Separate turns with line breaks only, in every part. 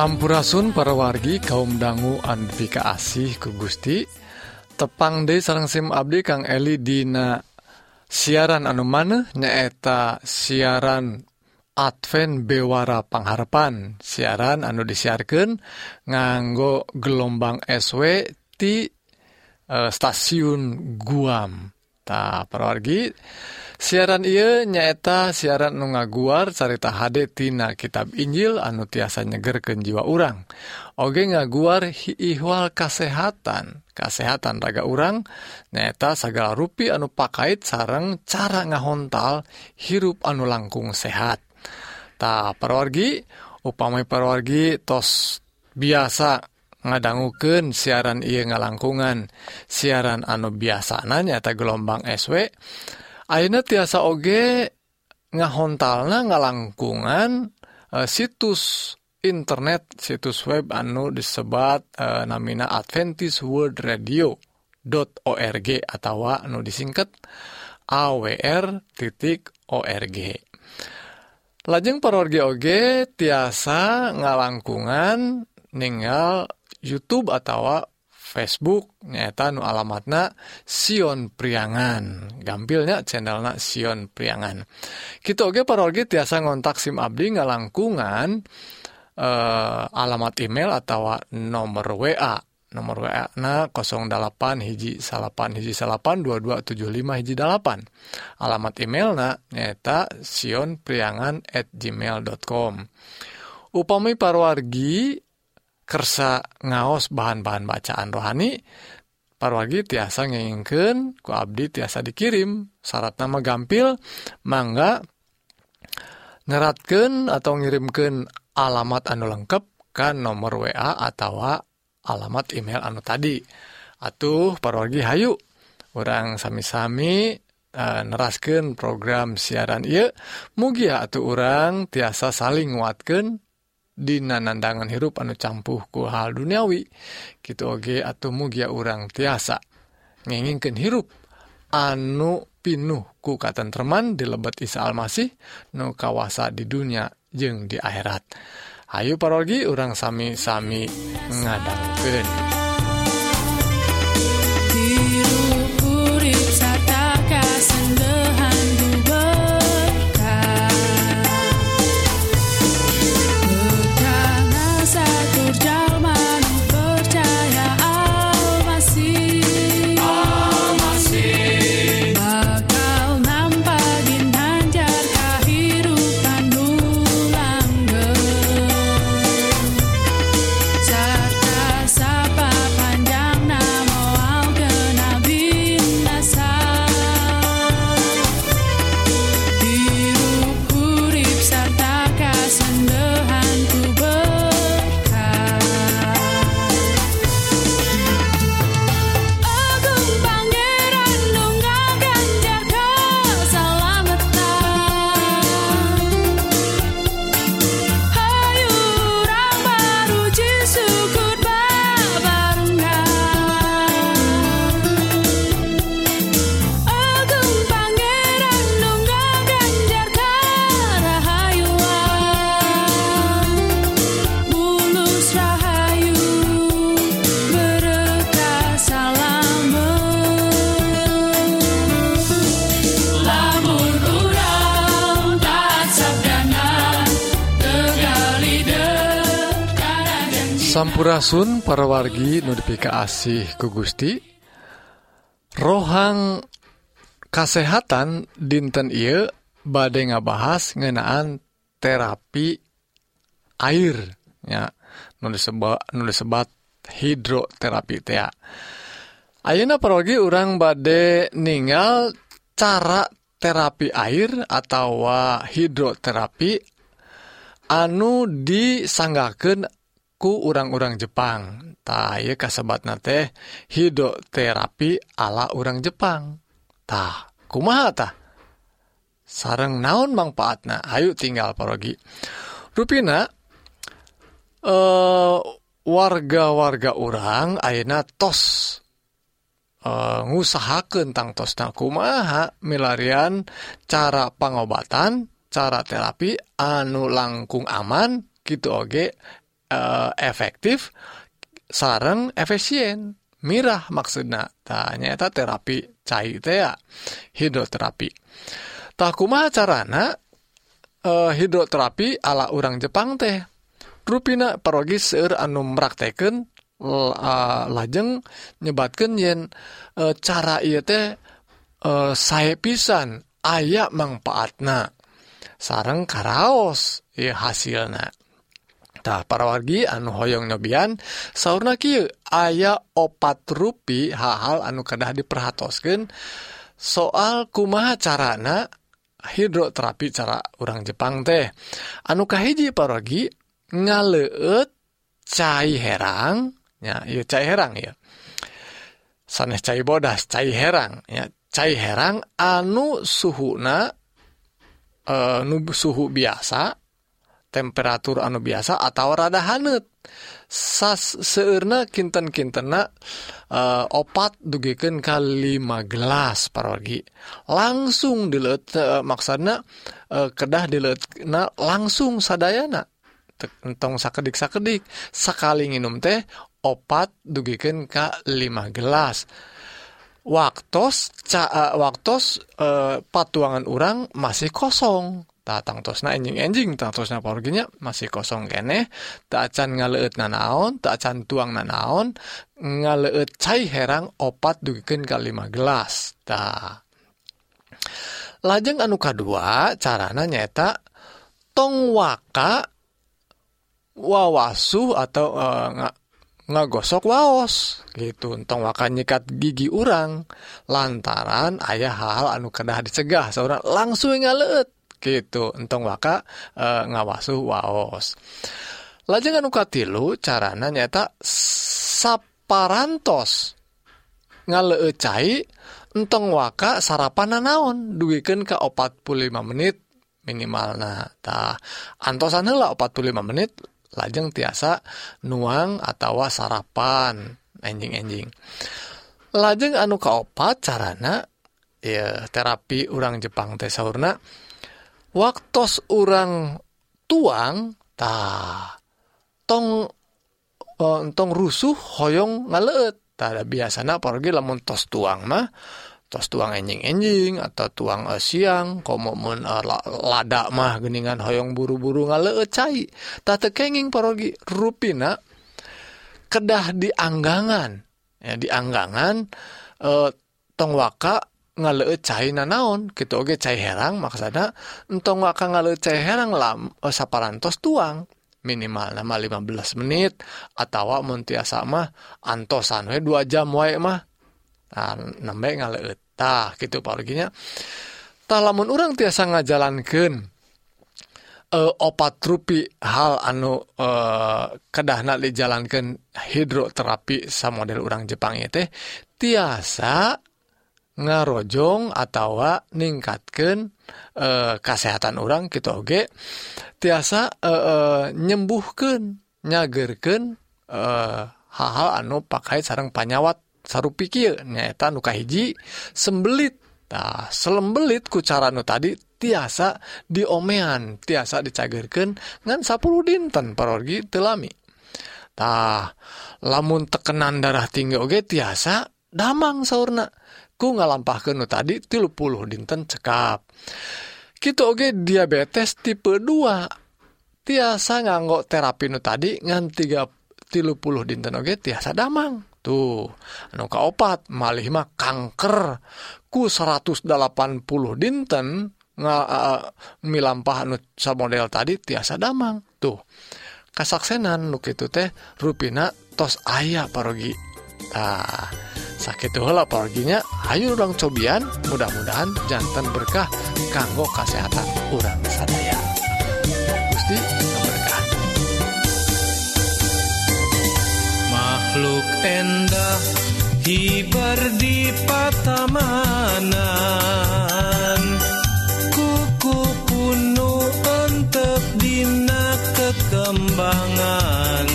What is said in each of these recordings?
Sampurasun para wargi kaum dangu Anfika asih ku Gusti. Tepang De sarang SIM Abdi Kang Eli Dina siaran anu maneh nyaeta siaran Advent Bewara Pangharpan siaran anu disiarkan nganggo gelombang SW ti eh, stasiun Guam. Tah perwargi siaran ia nyaeta siaran nu ngaguar carita HDtina kitab Injil anu tiasa nyegerken jiwa urang. Oge ngaguar ihwal kasehatan. Kasehatan raga urang nyaeta segala rupi anu pakait sarang cara ngahontal hirup anu langkung sehat. Ta perwargi upami perwargi tos biasa ngadangguken siaran ia ngalangkungan siaran anu biasa nanyata gelombang SW Aina tiasa oge ngahontalna ngalangkungan eh, situs internet situs web anu disebat eh, namina Adventist World Radio .org atau anu disingkat awr titik org. Lajeng parorgi oge tiasa ngalangkungan ninggal YouTube atau Facebook nyata nu alamatna Sion Priangan. Gampilnya channelna Sion Priangan. Kita oge parorgi tiasa ngontak SIM Abdi ngalangkungan eh, alamat email atau nomor WA nomor WA na 08 hiji salapan hiji salapan 2275 hiji dalapan alamat email na nyata Sion Priangan at gmail.com upami parwargi kersa ngaos bahan-bahan bacaan rohani parwagi tiasa ngingken ku Abdi tiasa dikirim. Syarat nama gampil mangga nyeratkan atau ngirimkan alamat anu lengkap ke nomor WA atau alamat email anu tadi. Atuh parwagi hayu orang sami-sami e, Uh, nerasken program siaran I mugia atau orang tiasa saling nguatkan Dina nandangan hirup anu campuhku hal duniawi gitu oge atau mugia urang tiasa ngenginkan hirup anu pinuh ku katentreman di lebet Isa Almasih nu kawasa di dunia jeung di akhirat Ayu parogi urang sami-sami ngadangkeun. Hampurasun para wargi notifikasi asih ku Gusti. Rohang kasehatan dinten I badai ngabahas ngenaan terapi air ya nulis disebut nulis sebat hidroterapi tea Ayeuna parogi orang bade ningal cara terapi air atau hidroterapi anu disanggaken ku orang-orang Jepang. Tay kasebatna teh hidroterapi ala orang kumaha tah? sarang naon manfaatna? Ayu tinggal parogi. Ruina eh warga-warga orang ayeuna tos Uh, tang tosna. Kumaha? Milarian cara pangobatan cara terapi anu langkung aman gitu oge uh, efektif sarang efisien. Mirah maksudnya tanyaeta terapi cair tea hidroterapi. Takuma carana uh, hidroterapi ala orang Jepang teh? Ruina parogi seur anu merakteken uh, eh, lajeng nyebatkan yen uh, cara ia teh saya pisan ayayak manfaatna sarang karaos ya hasilnya Tah para wargi anu hoyong nyobian sauna Ki aya opat rui hal-hal anu kedah diperhatosken soal kumaha carana hidroterapi cara orang Jepang teh? Anukahhiji paragi ngaleut cair herangnya cair herang ya sanes cair bodas cair herang ya cair herang anu suhuna e, nu suhu biasa temperatur anu biasa atau rada hanet sas seurna kinten-kintenna opat dugikan kali 5 gelas parogi. Langsung dilet maksudna kedah dilet na langsung sadayana. Entong sakedik sakedik sekali nginum teh opat dugikan ka 5 gelas. Waktos ca waktos patuangan orang masih kosong tatang tosna enjing enjing tang tosna porginya. Masih kosong kene. Tak acan ngaleut nanaon tak acan tuang nanaon ngaleut cai herang opat dugikeun ka lima gelas. Ta. Lajeng anu kadua carana nyata tong waka wawasu atau uh, ngagosok waos. Gitu. Tong waka nyikat gigi urang. Lantaran ayah hal anu kedah dicegah. Seorang langsung ngaleut gitu. Entong waka e, ngawasuh waos. Lajeng anu katilu carana nyata saparantos. Ngaleut cai entong waka sarapan naon? Dugikan ke 45 menit minimal nah tah antosan heula 45 menit lajeng tiasa nuang atau sarapan. Enjing-enjing. Lajeng anu kaopat carana ya terapi orang Jepang teh saurna waktu orang tuang ta tong entong rusuh hoyong ngaleut tak biasanya apalagi lamun tos tuang mah tos tuang enjing-enjing atau tuang uh, siang komo mun uh, lada mah geningan hoyong buru-buru ngaleut cai. Tak tekenging parogi rupina kedah di anggangan ya di anggangan uh, tong waka ngaleut cai nanaon gitu. Oge cai herang maksudnya entong waka ngaleut cai herang lam uh, saparantos tuang. Minimal nama 15 menit atau mun tiasa mah antosan we 2 jam wae mah. Nah, nembe ngaleut tah gitu paroginya tah lamun orang tiasa ngajalankeun uh, opat rupi hal anu uh, kedahna dijalankan hidroterapi sa model orang Jepang itu tiasa ngarojong atau meningkatkan e, eh, kesehatan orang kita oge tiasa eh, eh, e, e, nyembuhkan nyagerken hal-hal anu pakai sarang panyawat saru pikir nyaeta nuka hiji sembelit. Nah, selembelit ku cara nu tadi tiasa diomean tiasa dicagerken ngan 10 dinten parorgi telami. Tah lamun tekenan darah tinggi oge tiasa damang saurna. Ku ngalampahkeun nu tadi 30 dinten cekap. Gitu oge diabetes tipe 2 tiasa nganggo terapi nu tadi ngan 30 dinten oge tiasa damang. Tuh anu kaopat malih mah kanker. Ku 180 dinten nga uh, milampah anu model tadi tiasa damang. Tuh kasaksenan nuk itu teh rupina tos ayah parogi sakit lah paroginya ayo orang cobian mudah-mudahan jantan berkah kanggo kesehatan orang sadaya. Gusti berkah
makhluk endah hibar di patamanan. Kuku puno antep dina kekembangan.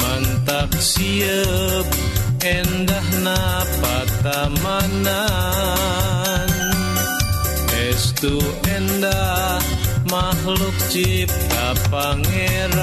Mantak siap endah napatamanan Estu endah makhluk cipta pangeran.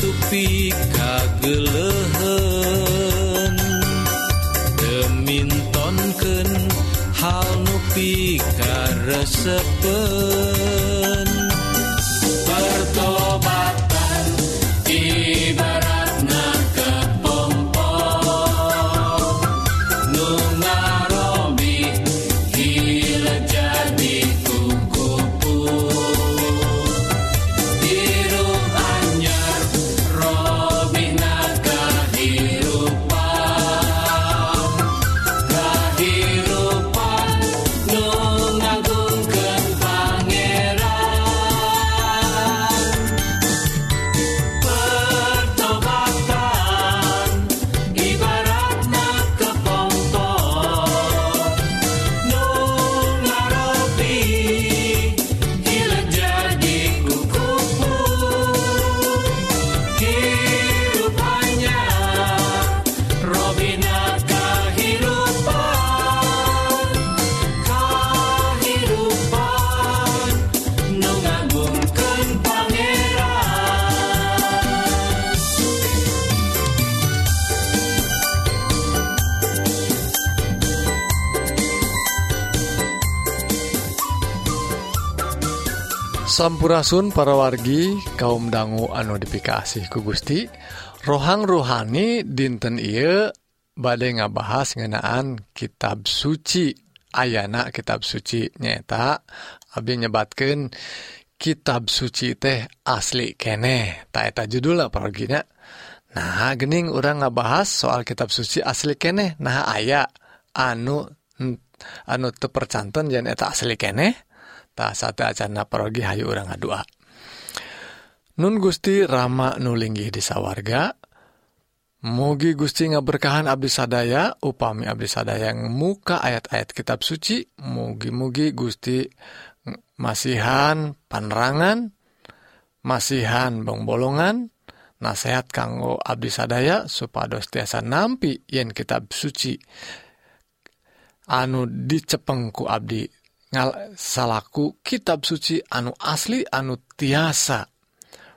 tupi kagelehen demintonken hal nupi karesepen
Sampurasun para wargi kaum dangu anu dipikasih ku Gusti. Rohang rohani dinten Ieu badai ngabahas ngenaan kitab suci. Ayana kitab suci nyata Abi nyebatkan kitab suci teh asli kene. Taeta judul perginya nah gening orang ngabahas soal kitab suci asli kene. Nah aya anu anu tepercanten janeta asli kene. satu acana parogi Hayu orang ngadua Nun Gusti Rama nulinggih di sawarga mugi Gusti ngaberkahan Abdi sadaya upami Abdi sadaya yang muka ayat-ayat kitab suci mugi-mugi Gusti masihan panerangan masihan bongbolongan nasehat kanggo Abdi sadaya supados tiasa nampi yen kitab suci anu dicepengku Abdi salaku kitab suci anu asli anu tiasa.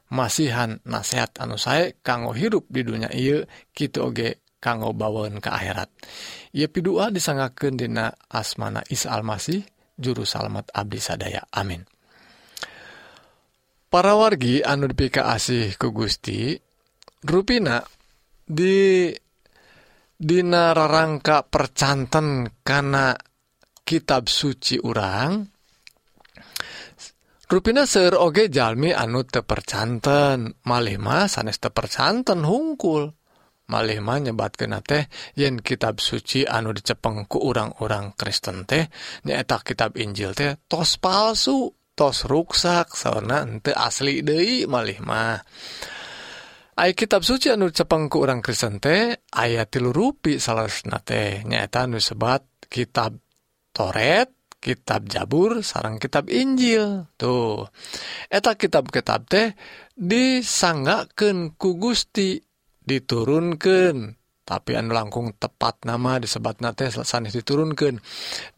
Masihan nasehat anu saya kanggo hirup di dunia ia kitu oge kanggo bawaun ke akhirat. Ia pidua disangaken dina asmana Isa almasih juru salamet abdi sadaya. Amin. Para wargi anu dipika asih ku Gusti ruina di Dina rarangka percanten karena kitab suci urang ruina Ser oge Jalmi anu tepercanten malema sanes tepercanten hungkul. Malema nyebat kena teh yen kitab suci anu dicepengku orang-orang Kristen teh nyaeta kitab Injil teh tos palsu tos ruksak sauna ente asli Dei malema Ay, kitab suci anu cepengku orang Kristen teh ayat tilu rupi salah teh nyaeta nu sebat kitab Toret kitab Jabur sarang kitab Injil. Tuh. Eta kitab-kitab teh disanggaken ku Gusti diturunkan tapi anu langkung tepat nama disebat nate sanes diturunkan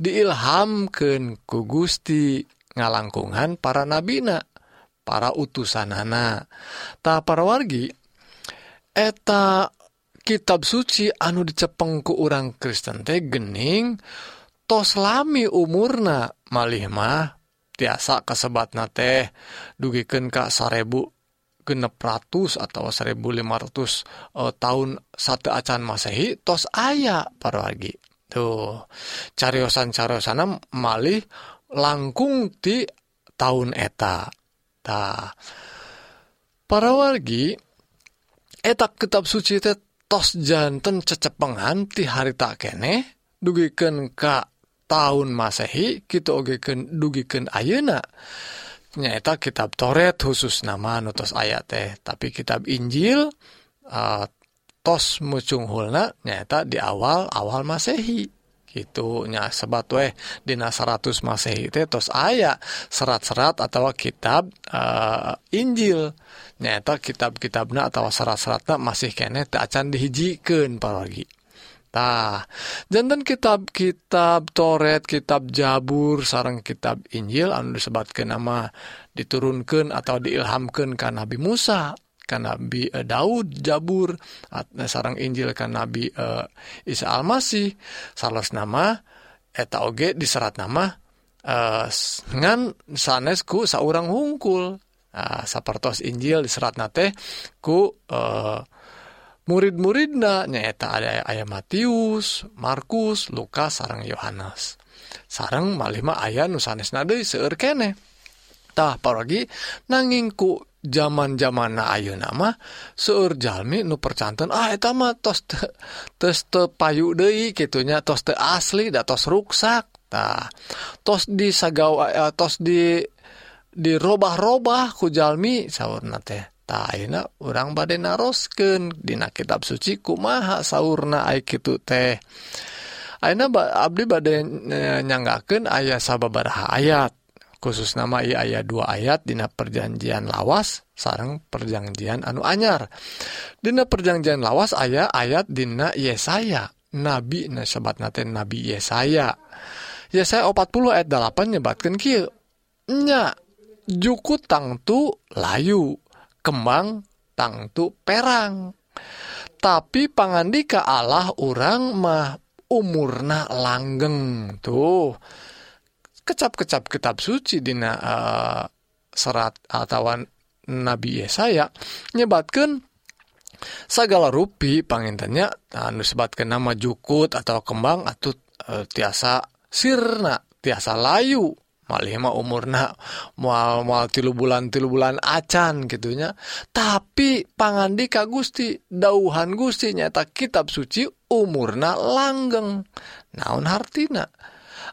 diilhamkan ku Gusti ngalangkungan para nabina para utusanana. Ta para wargi eta kitab suci anu dicepeng ku orang Kristen teh gening untuk tos lami umurna. Malih mah tiasa kasebatna teh dugikeun ka sarebu genep ratus atau 1500 eh, tahun satu acan masehi tos aya para wargi tuh cariyosan-carosana malih langkung di tahun eta. Ta para wargi etak kitab suci teh tos janten cecepengan ti hari tak kene dugiken ka tahun Masehi gitu ogeken dugiken ayeuna nyaeta kitab Toret khusus nama nutos ayat teh tapi kitab Injil uh, tos mucunghulna nyaeta di awal awal Masehi. Gitunya sebat weh dina 100 Masehi teh tos aya serat-serat atau kitab uh, Injil. Nyaeta kitab-kitabna atau serat-seratna masih kene teh acan dihijikan paragi Tah jantan kitab-kitab Toret, kitab Jabur sarang kitab Injil anu disebatkan nama diturunkan atau diilhamkan ke Nabi Musa kan Nabi eh, Daud Jabur eh, sarang Injil kan Nabi eh, Isa Almasih. Salos nama eta oge diserat nama eh, ngan sanesku saurang hungkul. Nah, sapertos Injil diserat nate ku eh murid-muridna nyaeta ada ayah Matius Markus Lukas sarang Yohanes. Sarang malima ayah nusanes deui seueur kene. Tah paragi nangingku zaman zaman na Ayu nama seueur Jalmi nu percanten ah eta mah tos te, tos te payu deui kitunya tos te asli da tos ruksak. Tah tos di sagaw eh, tos di dirobah-robah ku Jalmi saurna teh. Aina orang badai narosken Dina kitab suci kumaha sauna kitu teh. Aina Abdi badai nyanggaken ayah sababaraha ayat. Khusus nama ia ayat dua ayat Dina perjanjian lawas sarang perjanjian anu anyar. Dina perjanjian lawas ayah ayat Dina Yesaya. Nabi nah sebat nate nabi Yesaya. Yesaya 40 ayat 8 nyebatkan kia nya juku tangtu layu. Kembang tangtu perang. Tapi pangandika Allah orang mah umurna langgeng tuh. Kecap-kecap kitab suci dina uh, serat atau Nabi Yesaya nyebatkan segala rupi pangintennya anu sebatkan nama jukut atau kembang atau uh, tiasa sirna tiasa layu mah umurna mual mual tilu bulan tilu bulan acan gitunya tapi pangandi ka Gusti dauhan Gusti nyata kitab suci umurna langgeng. Naon hartina?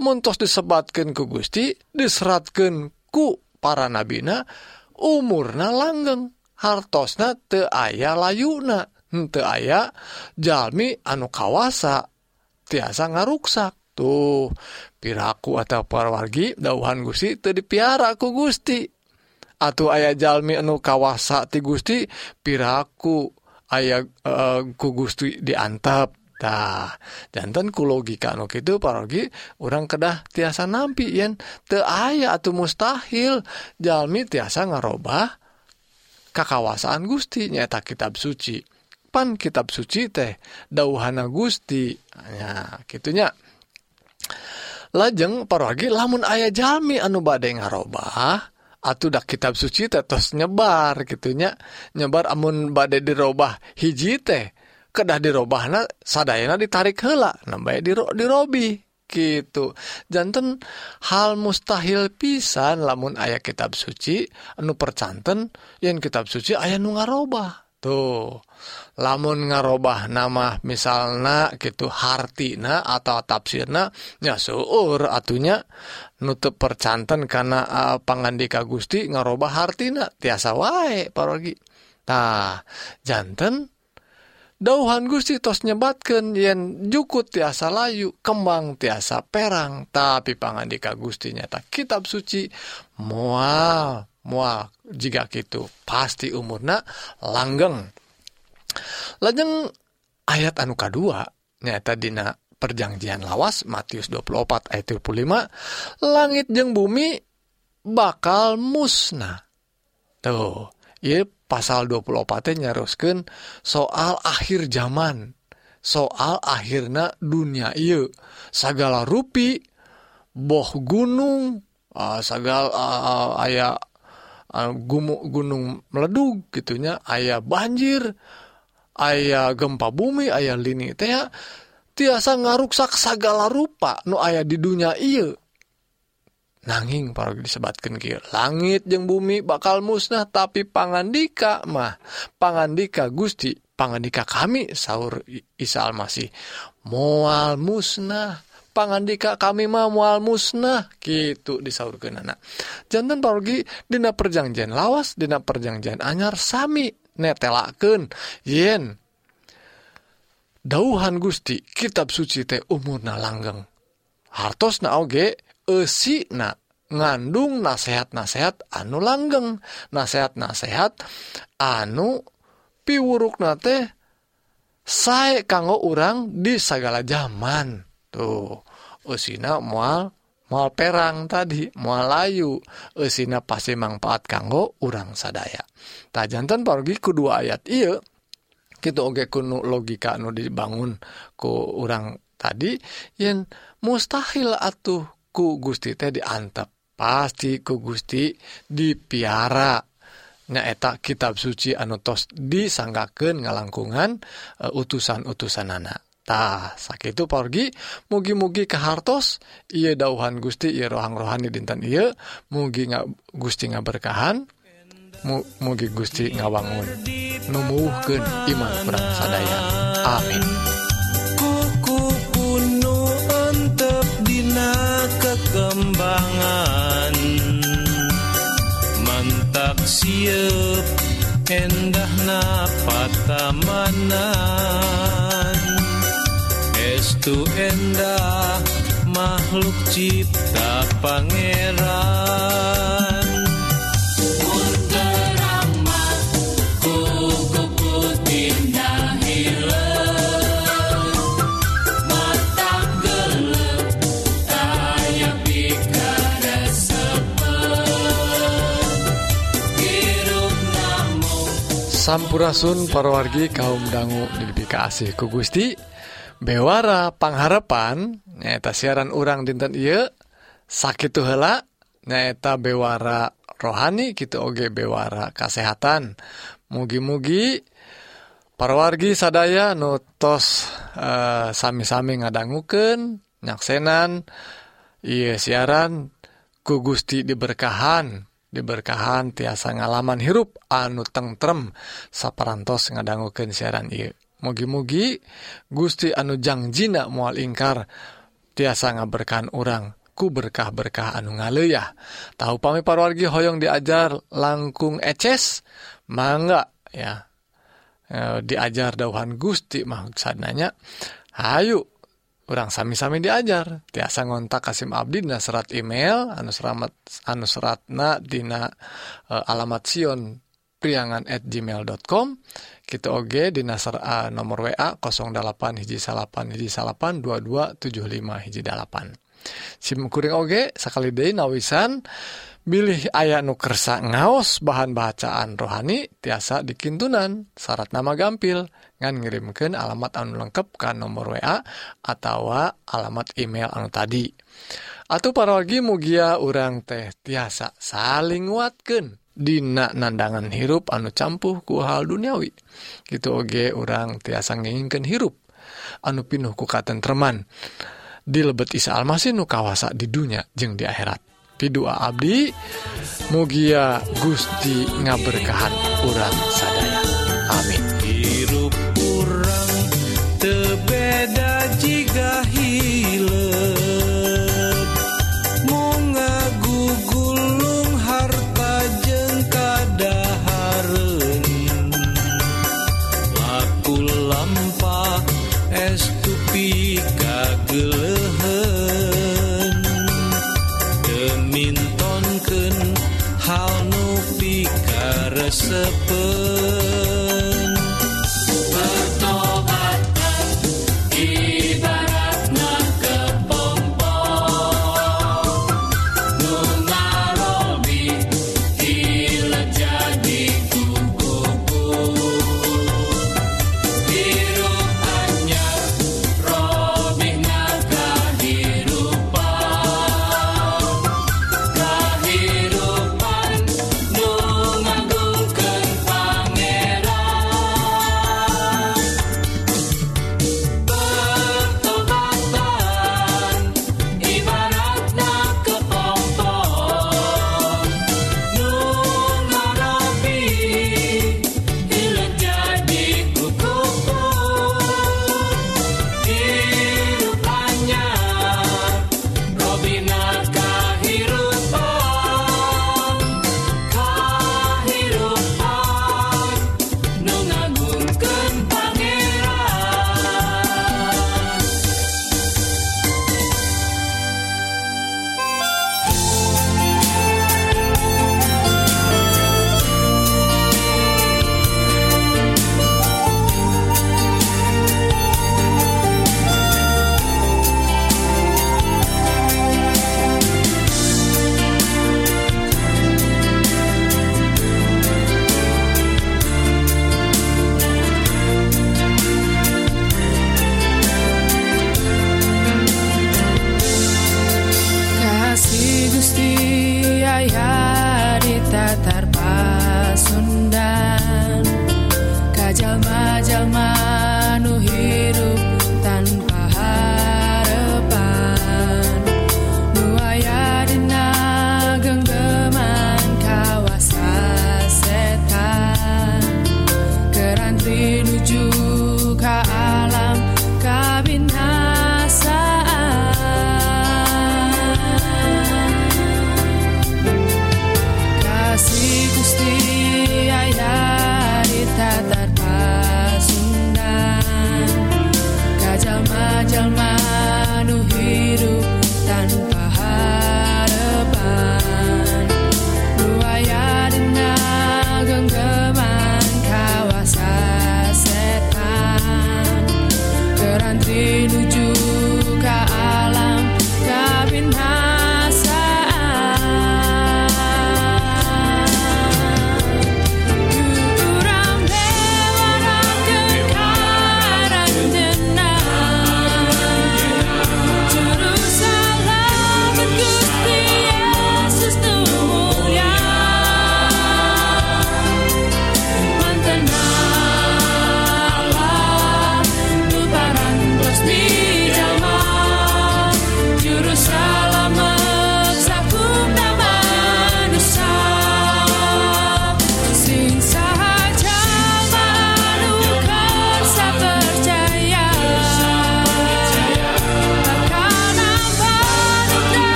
Muntos disebatkan ku Gusti diseratkan ku para nabina umurna langgeng. Hartosna te aya layuna te aya jalmi anu kawasa tiasa ngaruksak. Tuh piraku atau para wargi dauhan Gusti teu dipiara ku Gusti. Atau ayah jalmi anu kawasa ti Gusti piraku ayah uh, ku Gusti diantap Tah, jantan ku logika anu kitu parogi orang kedah tiasa nampi yen teu aya atau mustahil. Jalmi tiasa ngarobah kakawasaan Gusti nyata kitab suci. Pan kitab suci teh dauhana Gusti. Ya gitunya lajeng paragi lamun ayah jalmi anu badai ngarobah udah kitab suci tetos nyebar gitunya nyebar amun badai dirobah hiji teh kedah dirobahna sadayana ditarik hela nambah e diro dirobi gitu. Jantan hal mustahil pisan lamun ayah kitab suci anu percanten yang kitab suci ayah nu ngarobah. tuh. Lamun ngarobah nama misalnya gitu hartina atau tafsirna ya seueur atunya. Nutup percanten karena eh, uh, pangandika Gusti ngarobah hartina tiasa wae parogi. Tah janten dauhan Gusti tos nyebatkan yen jukut tiasa layu kembang tiasa perang. Tapi pangandika Gusti nyata kitab suci mual mual jika gitu pasti umurna langgeng. Lajeng ayat anu kedua nyata dina perjanjian lawas Matius 24 ayat 25 langit jeng bumi bakal musnah. Tuh ya pasal 24 nya nyaruskan soal akhir zaman soal akhirnya dunia iya segala rupi boh gunung ah, uh, segala ah, uh, ah, ayah Ah, gunung meledug gitunya ayah banjir ayah gempa bumi ayah lini teh tiasa ngaruksak segala rupa nu ayah di dunia iya nanging para disebatkan Ki langit jeung bumi bakal musnah tapi pangandika mah pangandika Gusti pangandika kami sahur Isa Almasih mual musnah. pangandika kami mah mual musnah gitu disaurkeun anak jantan pergi dina perjanjian lawas dina perjanjian anyar sami netelakeun. Yen dauhan Gusti kitab suci teh umurna langgeng. Hartos na oge esi na ngandung nasehat-nasehat anu langgeng. Nasehat-nasehat anu piwuruk nate sae kanggo urang di sagala zaman. tuh usina mual mual perang tadi mual layu. Usina pasti manfaat kanggo urang sadaya. Tajantan pergi kedua ayat iya gitu oge kuno logika nu dibangun ku urang tadi yen mustahil atuh ku Gusti teh diantep. Pasti ku Gusti dipiara. Nyaeta kitab suci anu tos disanggakeun ngalangkungan e, uh, utusan-utusan anak Tah sakit porgi mugi-mugi kehartos ia dauhan Gusti rohang rohani dinten Ieu mugi nga, Gusti nga berkahan Mu, mugi Gusti ngawangun numuhken iman kurang sadaya amin.
Dina kekembangan. Mantak siup endah napata mana. Estu endah makhluk cipta pangeran.
Sampurasun parawargi kaum dangu didikasih ku Gusti bewara pangharapan nyaeta siaran urang dinten Ieu sakit hela nyaeta bewara rohani gitu Oge bewara kesehatan mugi-mugi parwargi sadaya nutos uh, eh, sami-sami ngadangguken nyaksenan iya siaran ku Gusti diberkahan diberkahan tiasa ngalaman hirup anu tengrem saparantos ngadangguken siaran Ieu. Mugi-mugi Gusti anu jangjina moal ingkar. Tiasa ngaberkahan urang ku berkah-berkah anu ngaleuya tahu pami parwargi hoyong diajar langkung eces? Mangga ya. Eh, diajar dauhan Gusti maksudnya hayu orang sami-sami diajar. Tiasa ngontak Kasim Abdi dina serat email anu seramat anu seratna dina eh, alamat Sion priangan at gmail.com gitu oge di nasar A nomor WA 08 hiji salapan hiji salapan 2275 hiji dalapan SIMkuring oge sekali Day nawisan milih ayah nukersa ngaos bahan bacaan rohani tiasa dikintunan syarat nama gampil ngan ngirimkan alamat anu lengkap ke nomor WA atau alamat email anu tadi. Atau parolgi mugia urang teh tiasa saling nguatkan Dina nandangan hirup anu campuh ku hal duniawi. Gitu oge orang tiasa nginginkan hirup anu pinuh ku katentreman. Dilebet Isa Almasih nu kawasa di dunia jeung di akhirat. Pidua Abdi Mugia Gusti ngaberkahan orang sadaya. Amin.